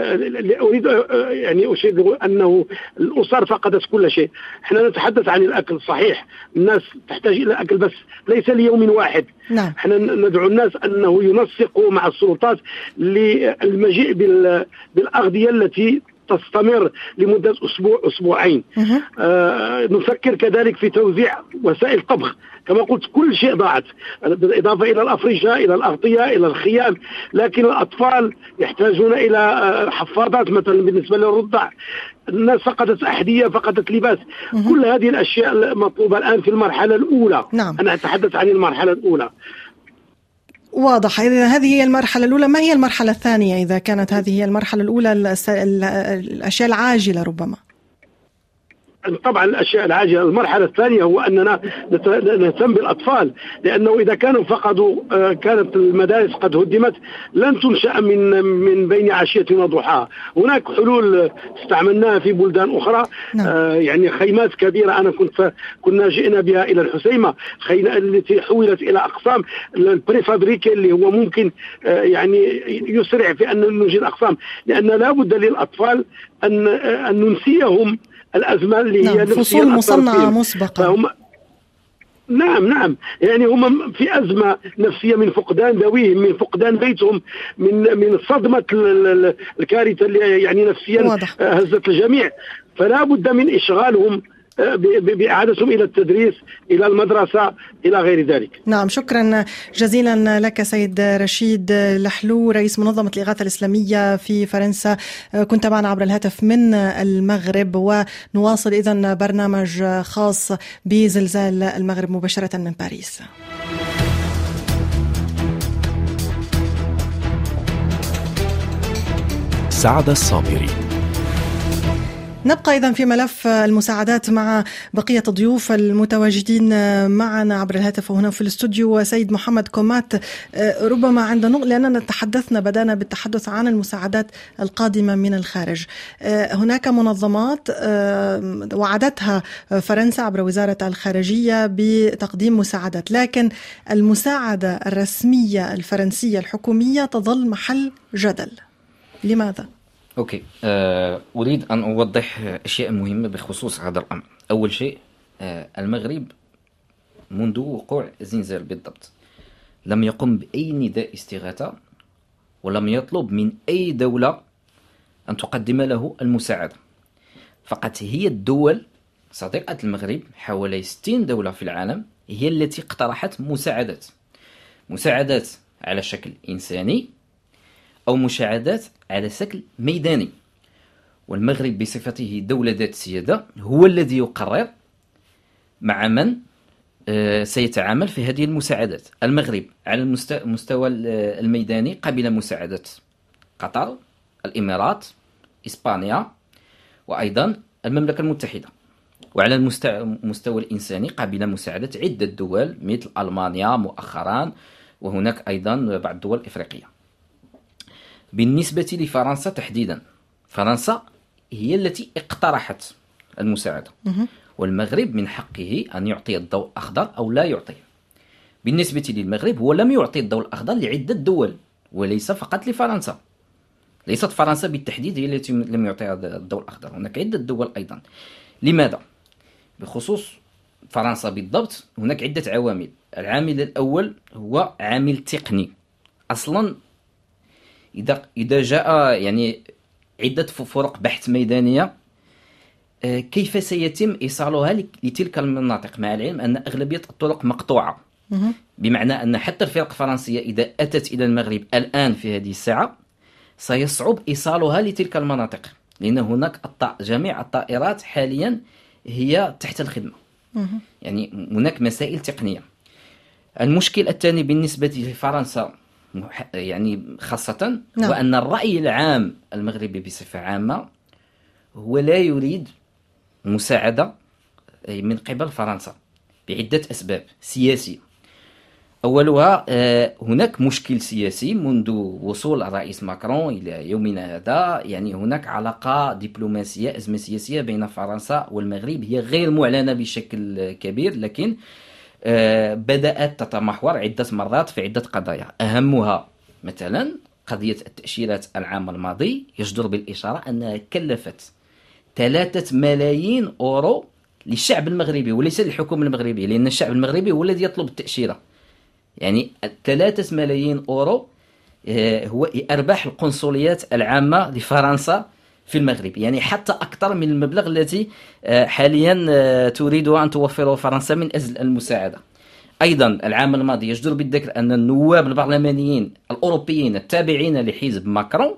أريد يعني أشير أنه الأسر فقدت كل شيء. إحنا نتحدث عن الأكل صحيح. الناس تحتاج إلى أكل بس ليس ليوم واحد. نعم. إحنا ندعو الناس أنه ينسقوا مع السلطات للمجيء بالأغذية التي تستمر لمدة أسبوع أسبوعين. آه نفكر كذلك في توزيع وسائل طبخ كما قلت كل شيء ضاعت. بالإضافة إلى الأفرشة إلى الأغطية إلى الخيام. لكن الأطفال يحتاجون إلى آه، حفاضات مثلا بالنسبة للرضع. الناس فقدت أحذية فقدت لباس. كل هذه الأشياء مطلوبة الآن في المرحلة الأولى. نعم. أنا أتحدث عن المرحلة الأولى. واضح. إذا هذه هي المرحلة الأولى. ما هي المرحلة الثانية إذا كانت هذه هي المرحلة الأولى؟ الأشياء العاجلة ربما. طبعا الأشياء العاجلة. المرحلة الثانية هو أننا نهتم بالأطفال لأنه إذا كانوا فقدوا آه، كانت المدارس قد هدمت لن تنشأ من من بين عشية وضحاها هناك حلول استعملناها في بلدان أخرى. نعم. آه، يعني خيمات كبيرة أنا كنت كنا جئنا بها إلى الحسيمة. التي حولت إلى أقسام البريفابريكي اللي هو ممكن آه، يعني يسرع في أن نجد اقسام لأن لا بد للأطفال ان أن ننسيهم. الازمه اللي نعم هي فصول مصنعة مسبقا فهم نعم نعم. يعني هم في أزمة نفسية من فقدان ذويهم من فقدان بيتهم من من صدمة الكارثة اللي يعني نفسيا واضح. هزت الجميع. فلا بد من إشغالهم بإعادتهم إلى التدريس إلى المدرسة إلى غير ذلك. نعم شكرا جزيلا لك سيد رشيد لحلو رئيس منظمة الإغاثة الإسلامية في فرنسا. كنت معنا عبر الهاتف من المغرب ونواصل إذا برنامج خاص بزلزال المغرب مباشرة من باريس. سعد الصابري. نبقى إذا في ملف المساعدات مع بقية الضيوف المتواجدين معنا عبر الهاتف وهنا في الاستوديو سيد محمد كومات. ربما عند نقطة لأننا تحدثنا بدأنا بالتحدث عن المساعدات القادمة من الخارج. هناك منظمات وعدتها فرنسا عبر وزارة الخارجية بتقديم مساعدات. لكن المساعدة الرسمية الفرنسية الحكومية تظل محل جدل. لماذا؟ أوكي. أه أريد أن أوضح أشياء مهمة بخصوص هذا الأمر. أول شيء أه المغرب منذ وقوع الزلزال بالضبط لم يقم بأي نداء استغاثة ولم يطلب من أي دولة أن تقدم له المساعدة. فقط هي الدول صديقة المغرب حوالي 60 دولة في العالم هي التي اقترحت مساعدات. مساعدات على شكل إنساني أو مساعدات على شكل ميداني. والمغرب بصفته دولة ذات سيادة هو الذي يقرر مع من آه، سيتعامل في هذه المساعدات. المغرب على المستوى الميداني قبل مساعدة قطر الإمارات إسبانيا وأيضا المملكة المتحدة. وعلى المستوى الإنساني قبل مساعدة عدة دول مثل ألمانيا مؤخرا وهناك أيضا بعض الدول الإفريقية. بالنسبة لفرنسا تحديدا. فرنسا هي التي اقترحت المساعدة. والمغرب من حقه أن يعطي الضوء الأخضر أو لا يعطيه بالنسبة للمغرب هو لم يعطي الضوء الأخضر لعدة دول وليس فقط لفرنسا. ليست فرنسا بالتحديد هي التي لم يعطيها الضوء الأخضر. هناك عدة دول أيضا. لماذا؟ بخصوص فرنسا بالضبط هناك عدة عوامل. العامل الأول هو عامل تقني. أصلا إذا إذا جاء يعني عدة فرق بحث ميدانية آه، كيف سيتم إيصالها لتلك المناطق؟ مع العلم أن أغلبية الطرق مقطوعة. بمعنى أن حتى الفرق الفرنسية إذا أتت إلى المغرب الآن في هذه الساعة سيصعب إيصالها لتلك المناطق. لأن هناك جميع الطائرات حاليا هي تحت الخدمة. يعني هناك مسائل تقنية. المشكل الثاني بالنسبة لفرنسا يعني خاصة نعم. وأن الرأي العام المغربي بصفة عامة هو لا يريد مساعدة من قبل فرنسا بعدة أسباب سياسية. أولها آه، هناك مشكل سياسي منذ وصول الرئيس ماكرون إلى يومنا هذا. يعني هناك علاقة دبلوماسية أزمة سياسية بين فرنسا والمغرب. هي غير معلنة بشكل كبير لكن بدأت تتمحور عدة مرات في عدة قضايا. أهمها مثلا قضية التأشيرات العام الماضي يجدر بالإشارة أنها كلفت ثلاثة ملايين أورو للشعب المغربي وليس للحكومة المغربية لأن الشعب المغربي هو الذي يطلب التأشيرة. يعني ثلاثة ملايين أورو آه، هو أرباح القنصليات العامة لفرنسا في المغرب. يعني حتى أكثر من المبلغ الذي آه، حاليا آه، تريد أن توفره فرنسا من أجل المساعدة. أيضا العام الماضي يجدر بالذكر أن النواب البرلمانيين الأوروبيين التابعين لحزب ماكرون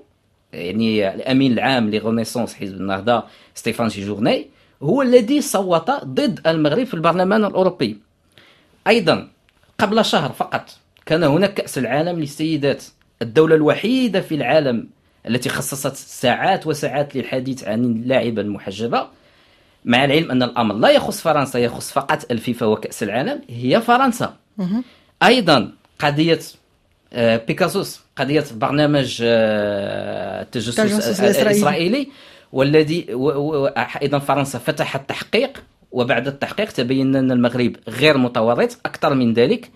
يعني الأمين العام لغونيسونس حزب النهضة ستيفان جورني هو الذي صوت ضد المغرب في البرلمان الأوروبي. أيضا قبل شهر فقط كان هناك كأس العالم للسيدات الدولة الوحيدة في العالم التي خصصت ساعات وساعات للحديث عن اللاعبه المحجبة مع العلم أن الأمر لا يخص فرنسا يخص فقط الفيفا وكأس العالم هي فرنسا. أيضا قضية آه، بيكاسوس قضية برنامج آه، التجسس الإسرائيلي. والذي أيضا فرنسا فتحت تحقيق وبعد التحقيق تبين أن المغرب غير متورط أكثر من ذلك.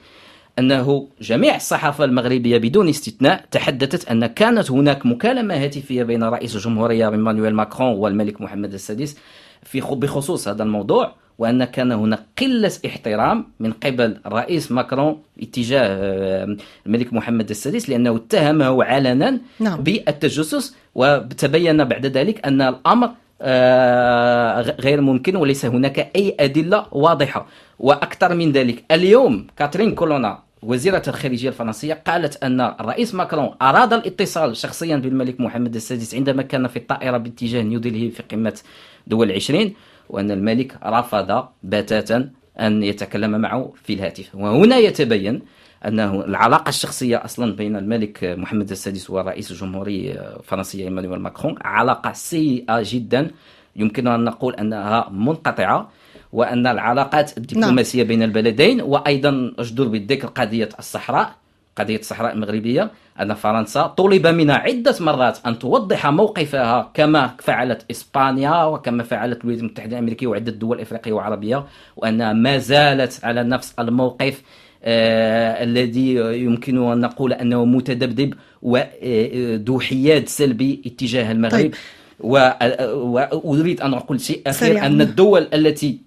أنه جميع الصحافة المغربية بدون استثناء تحدثت أن كانت هناك مكالمة هاتفية بين رئيس الجمهورية ايمانويل ماكرون والملك محمد السادس في بخصوص هذا الموضوع وأن كان هناك قلة احترام من قبل الرئيس ماكرون اتجاه آه، الملك محمد السادس لأنه اتهمه علنا نعم. بالتجسس وتبين بعد ذلك أن الأمر آه، غير ممكن وليس هناك أي أدلة واضحة وأكثر من ذلك اليوم كاترين كولونا وزيرة الخارجية الفرنسية قالت أن الرئيس ماكرون أراد الاتصال شخصيا بالملك محمد السادس عندما كان في الطائرة باتجاه نيودلهي في قمة دول العشرين وأن الملك رفض بتاتا أن يتكلم معه في الهاتف. وهنا يتبين أنه العلاقة الشخصية أصلا بين الملك محمد السادس ورئيس الجمهورية الفرنسية إيمانويل ماكرون علاقة سيئة جدا. يمكن أن نقول أنها منقطعة. وأن العلاقات الدبلوماسية نعم. بين البلدين وأيضا أجدر بالذكر قضية الصحراء قضية الصحراء المغربية أن فرنسا طلب منها عدة مرات أن توضح موقفها كما فعلت إسبانيا وكما فعلت الولايات المتحدة الأمريكية وعدة دول إفريقية وعربية وأنها ما زالت على نفس الموقف آه الذي يمكن أن نقول أنه متذبذب وذو حياد سلبي اتجاه المغرب طيب. وأريد أن أقول شيء أخير أن الدول التي آه،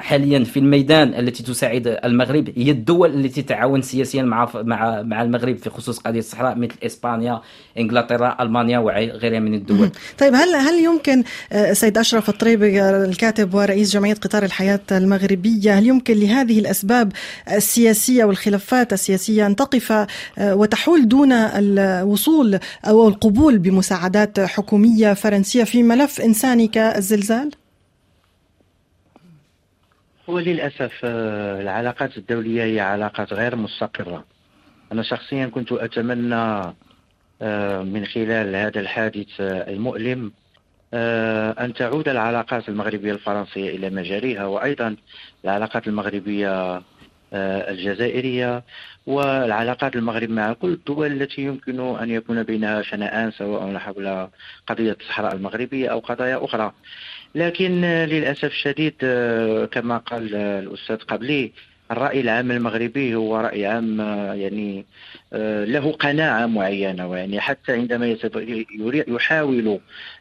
حاليا في الميدان التي تساعد المغرب هي الدول التي تتعاون سياسيا مع مع مع المغرب في خصوص قضية الصحراء مثل إسبانيا إنجلترا ألمانيا وغيرها من الدول. طيب هل هل يمكن آه، سيد أشرف الطريبي الكاتب ورئيس جمعية قطار الحياة المغربية هل يمكن لهذه الأسباب السياسية والخلافات السياسية أن تقف آه، وتحول دون الوصول أو القبول بمساعدات حكومية فرنسية في ملف إنساني كالزلزال؟ وللأسف آه، العلاقات الدولية هي علاقات غير مستقرة. أنا شخصيا كنت أتمنى آه، من خلال هذا الحادث آه، المؤلم أن تعود العلاقات المغربية الفرنسية إلى مجاريها وأيضا العلاقات المغربية الجزائرية والعلاقات المغرب مع كل الدول التي يمكن أن يكون بينها شنآن سواء حول قضية الصحراء المغربية أو قضايا أخرى. لكن للأسف الشديد آه، كما قال الأستاذ قبلي الرأي العام المغربي هو رأي عام آه، يعني آه، له قناعة معينة ويعني حتى عندما يحاول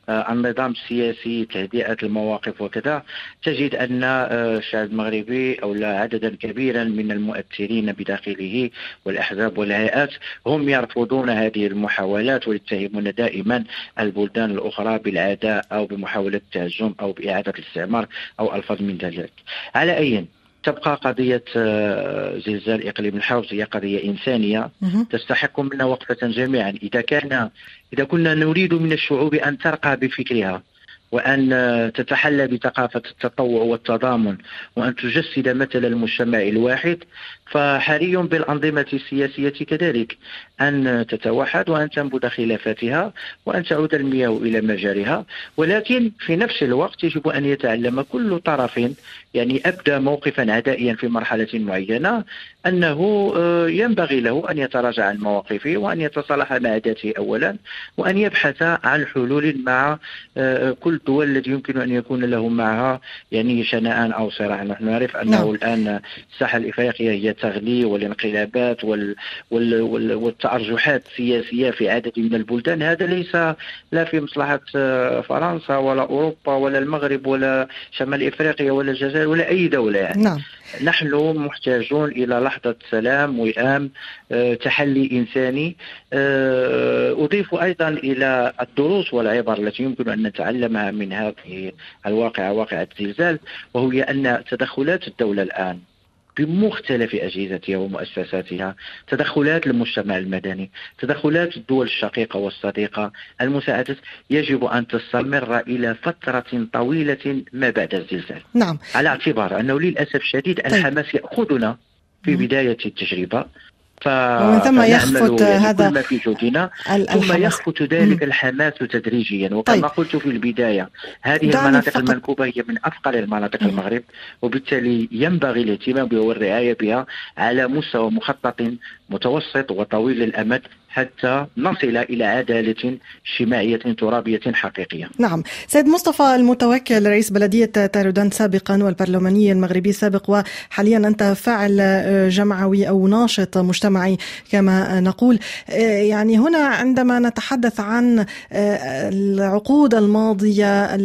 آه، النظام السياسي تهدئة المواقف وكذا تجد أن الشعب المغربي أو عددا كبيرا من المؤثرين بداخله والأحزاب والهيئات. هم يرفضون هذه المحاولات ويتهمون دائما البلدان الأخرى بالعداء أو بمحاولة التهجم أو بإعادة الاستعمار أو ألفاظ من ذلك. على أي تبقى قضية آه، زلزال إقليم الحوض هي قضية إنسانية تستحق منا وقفة جميعا. إذا كان إذا كنا نريد من الشعوب أن ترقى بفكرها وأن تتحلى بثقافة التطوع والتضامن وأن تجسد مثل المجتمع الواحد فحري بالأنظمة السياسية كذلك أن تتوحد وأن تنبذ خلافاتها وأن تعود المياه إلى مجاريها ولكن في نفس الوقت يجب أن يتعلم كل طرف يعني أبدى موقفا عدائيا في مرحلة معينة أنه آه، ينبغي له أن يتراجع عن مواقفه وأن يتصالح مع ذاته أولا وأن يبحث عن حلول مع آه، كل الدول التي يمكن أن يكون له معها يعني شنآن أو صراع نحن نعرف أنه نعم. الآن الساحة الإفريقية هي التغلي والانقلابات وال وال وال والتأرجحات السياسية في عدد من البلدان. هذا ليس لا في مصلحة آه، فرنسا ولا أوروبا ولا المغرب ولا شمال إفريقيا ولا الجزائر ولا أي دولة يعني. نعم. نحن محتاجون إلى لحظة سلام وئام آه، تحلي إنساني. آه، أضيف أيضا إلى الدروس والعبر التي يمكن أن نتعلمها من هذه الواقعة واقعة الزلزال وهي أن تدخلات الدولة الآن بمختلف أجهزتها ومؤسساتها تدخلات المجتمع المدني تدخلات الدول الشقيقة والصديقة المساعدة يجب أن تستمر إلى فترة طويلة ما بعد الزلزال. نعم. على اعتبار أنه للأسف الشديد طيب. الحماس يأخذنا في بداية التجربة. ومن ثم يخفت هذا ما في جهدنا ثم يخفت ذلك الحماس تدريجيا وكما طيب. قلت في البداية هذه المناطق فقط. المنكوبة هي من أفقر المناطق المغرب وبالتالي ينبغي الاهتمام بها والرعاية بها على مستوى مخطط متوسط وطويل الأمد حتى نصل إلى عدالة اجتماعية ترابية حقيقية. نعم. سيد مصطفى المتوكل رئيس بلدية تارودان سابقا والبرلماني المغربي سابق وحاليا أنت فاعل جمعوي أو ناشط مجتمعي كما نقول. يعني هنا عندما نتحدث عن العقود الماضية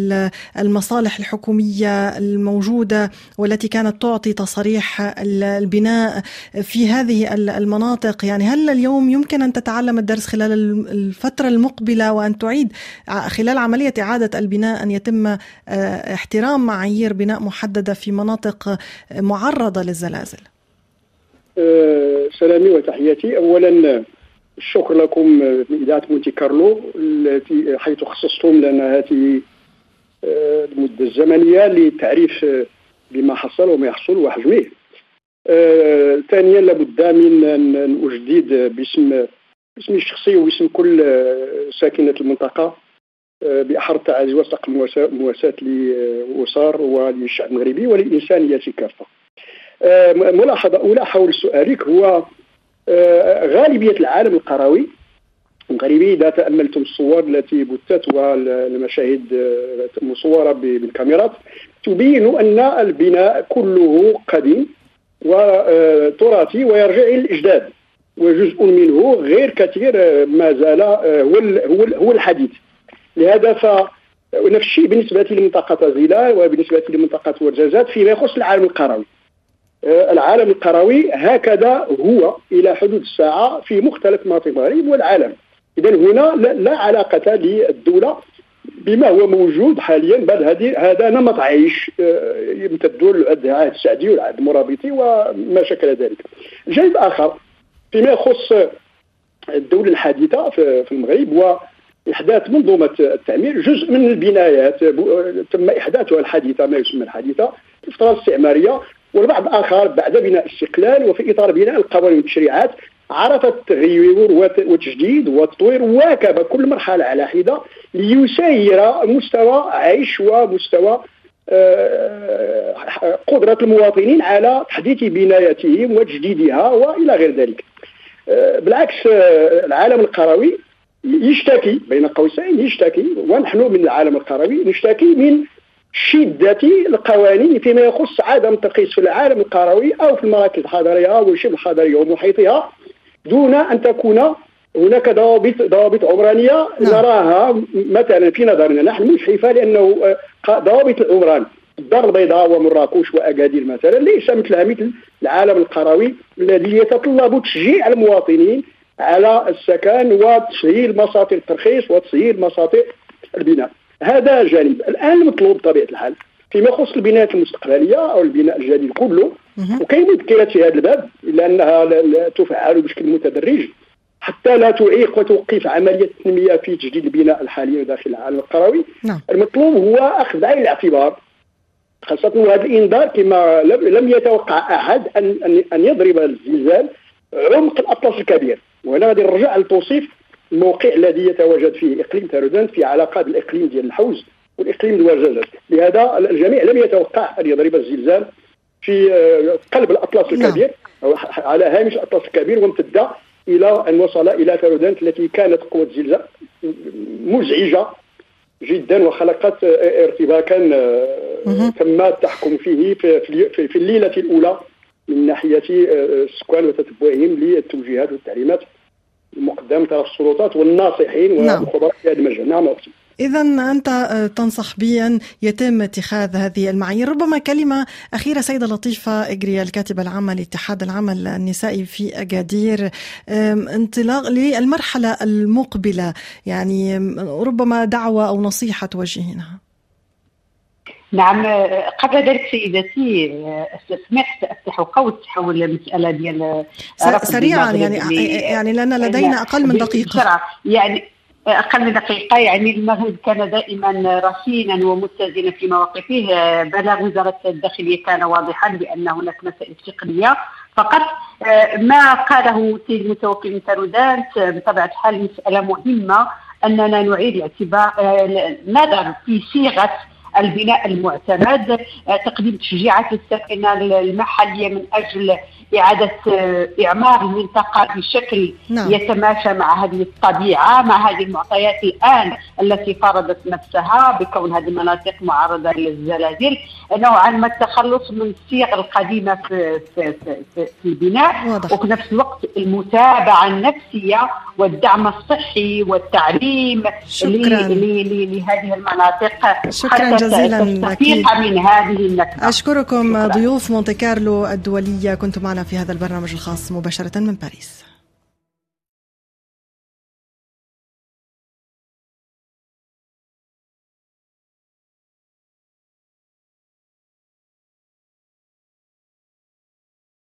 المصالح الحكومية الموجودة والتي كانت تعطي تصريح البناء في هذه المناطق يعني هل اليوم يمكن أن تتعلم تتعلم الدرس خلال الفترة المقبلة وأن تعيد خلال عملية إعادة البناء أن يتم آه، احترام معايير بناء محددة في مناطق معرضة للزلازل. آه، سلامي وتحياتي. أولا الشكر لكم من إذاعة مونتي كارلو التي حيث خصصتم لنا هذه آه، المدة الزمنية للتعريف بما حصل وما يحصل وحجمه ثانيا لابد من أن أجدد باسم اسمي الشخصي واسم كل آه، ساكنة المنطقة آه، بأحر التعازي وسط المواساة لأسر وللشعب المغربي وللإنسانية كافة. آه، ملاحظة أولى حول سؤالك هو غالبية العالم القروي المغربي إذا تأملتم الصور التي بثت والمشاهد المصورة بالكاميرات تبين أن البناء كله قديم وتراثي ويرجع إلى الإجداد. وجزء منه غير كثير آه، ما زال آه، هو هو الحديث. لهذا ف ونفس الشيء بالنسبة لمنطقة زيلا وبالنسبة لمنطقة ورجازات فيما يخص العالم القروي. آه، العالم القروي هكذا هو إلى حدود الساعة في مختلف مناطق المغرب والعالم. اذا هنا لا علاقة للدولة بما هو موجود حاليا بل هذا نمط عيش يمتد للعهد السعدي والعهد المرابطي وما شكل ذلك. الجانب الآخر فيما يخص الدولة الحديثة في المغرب وإحداث منظومة التعمير جزء من البنايات تم إحداثها الحديثة ما يسمى الحديثة في الفترة الاستعمارية والبعض الآخر بعد بناء الاستقلال وفي إطار بناء القوانين والتشريعات عرفت التغيير وتجديد وتطوير واكب كل مرحلة على حدة ليسير مستوى عيش ومستوى آه، قدرة المواطنين على تحديث بناياتهم وتجديدها وإلى غير ذلك. بالعكس آه، العالم القروي يشتكي بين قوسين يشتكي ونحن من العالم القروي نشتكي من شدة القوانين فيما يخص عدم الترخيص في العالم القروي أو في المراكز الحضرية والشبه الحضرية ومحيطها دون أن تكون هناك ضوابط ضوابط عمرانية نعم. نراها مثلا في نظرنا نحن مشحفه لأنه آه، ضوابط العمران الدار البيضاء ومراكش واكادير مثلا ليس مثلها مثل العالم القروي الذي يتطلب تشجيع المواطنين على السكن وتسهيل مساطر الترخيص وتسهيل مساطر البناء. هذا جانب. الآن المطلوب بطبيعة الحال فيما يخص البنايات المستقبلية أو البناء الجديد كله. وكاين مذكرات في هذا الباب؟ لأنها تفعل بشكل متدرج حتى لا تعيق وتوقف عملية التنميه في تجديد البناء الحالي داخل العالم القروي. نعم. المطلوب هو أخذ بعين الاعتبار خاصة هذا الإنذار كما لم يتوقع أحد أن أن يضرب الزلزال عمق الأطلس الكبير وهنا غادي نرجع لتوصيف الموقع الذي يتواجد فيه إقليم تارودان في علاقة بالإقليم ديال الحوز والإقليم الوجاجات لهذا الجميع لم يتوقع أن يضرب الزلزال في آه، قلب الأطلس نعم. الكبير على هامش الأطلس الكبير وامتد إلى أن وصل إلى تارودانت التي كانت قوة الزلزال مزعجة جدا وخلقت ارتباكا تم التحكم فيه في الليلة الأولى من ناحية السكان وتتبعهم للتوجيهات والتعليمات المقدمة من السلطات والناصحين نعم. والخبراء في هذا المجال نعم أختي. إذا أنت تنصح بأن يتم اتخاذ هذه المعايير. ربما كلمة أخيرة سيدة لطيفة إجري الكاتبة العامة لاتحاد العمل النسائي في أكادير انطلاق للمرحلة المقبلة. يعني ربما دعوة أو نصيحة توجهينها. نعم قبل ذلك سيدتي سمحت أفتح قوس حول المسألة ديال سريعا يعني يعني لأن لدينا أقل من دقيقة. يعني أقل من دقيقه يعني المغرب كان دائما رصينا ومتزنا في مواقفه. بلغ وزارة الداخلية كان واضحا بأن هناك مسائل تقنية. فقط ما قاله سيد المتوكل من تارودانت بطبيعة الحال مسألة مهمة أننا نعيد الاعتبار نظر في صيغة البناء المعتمد تقديم تشجيعات للساكنه المحلية من أجل إعادة آه، إعمار المنطقة بشكل نعم. يتماشى مع هذه الطبيعة مع هذه المعطيات الآن التي فرضت نفسها بكون هذه المناطق معرضة للزلازل نوعا ما التخلص من الصيغ القديمة في, في, في, في البناء واضح. وفي نفس الوقت المتابعة النفسية والدعم الصحي والتعليم شكرا لهذه المناطق شكرا جزيلا من هذه النكبة أشكركم شكرا. ضيوف مونتي كارلو الدولية كنتم معنا في هذا البرنامج الخاص مباشرة من باريس.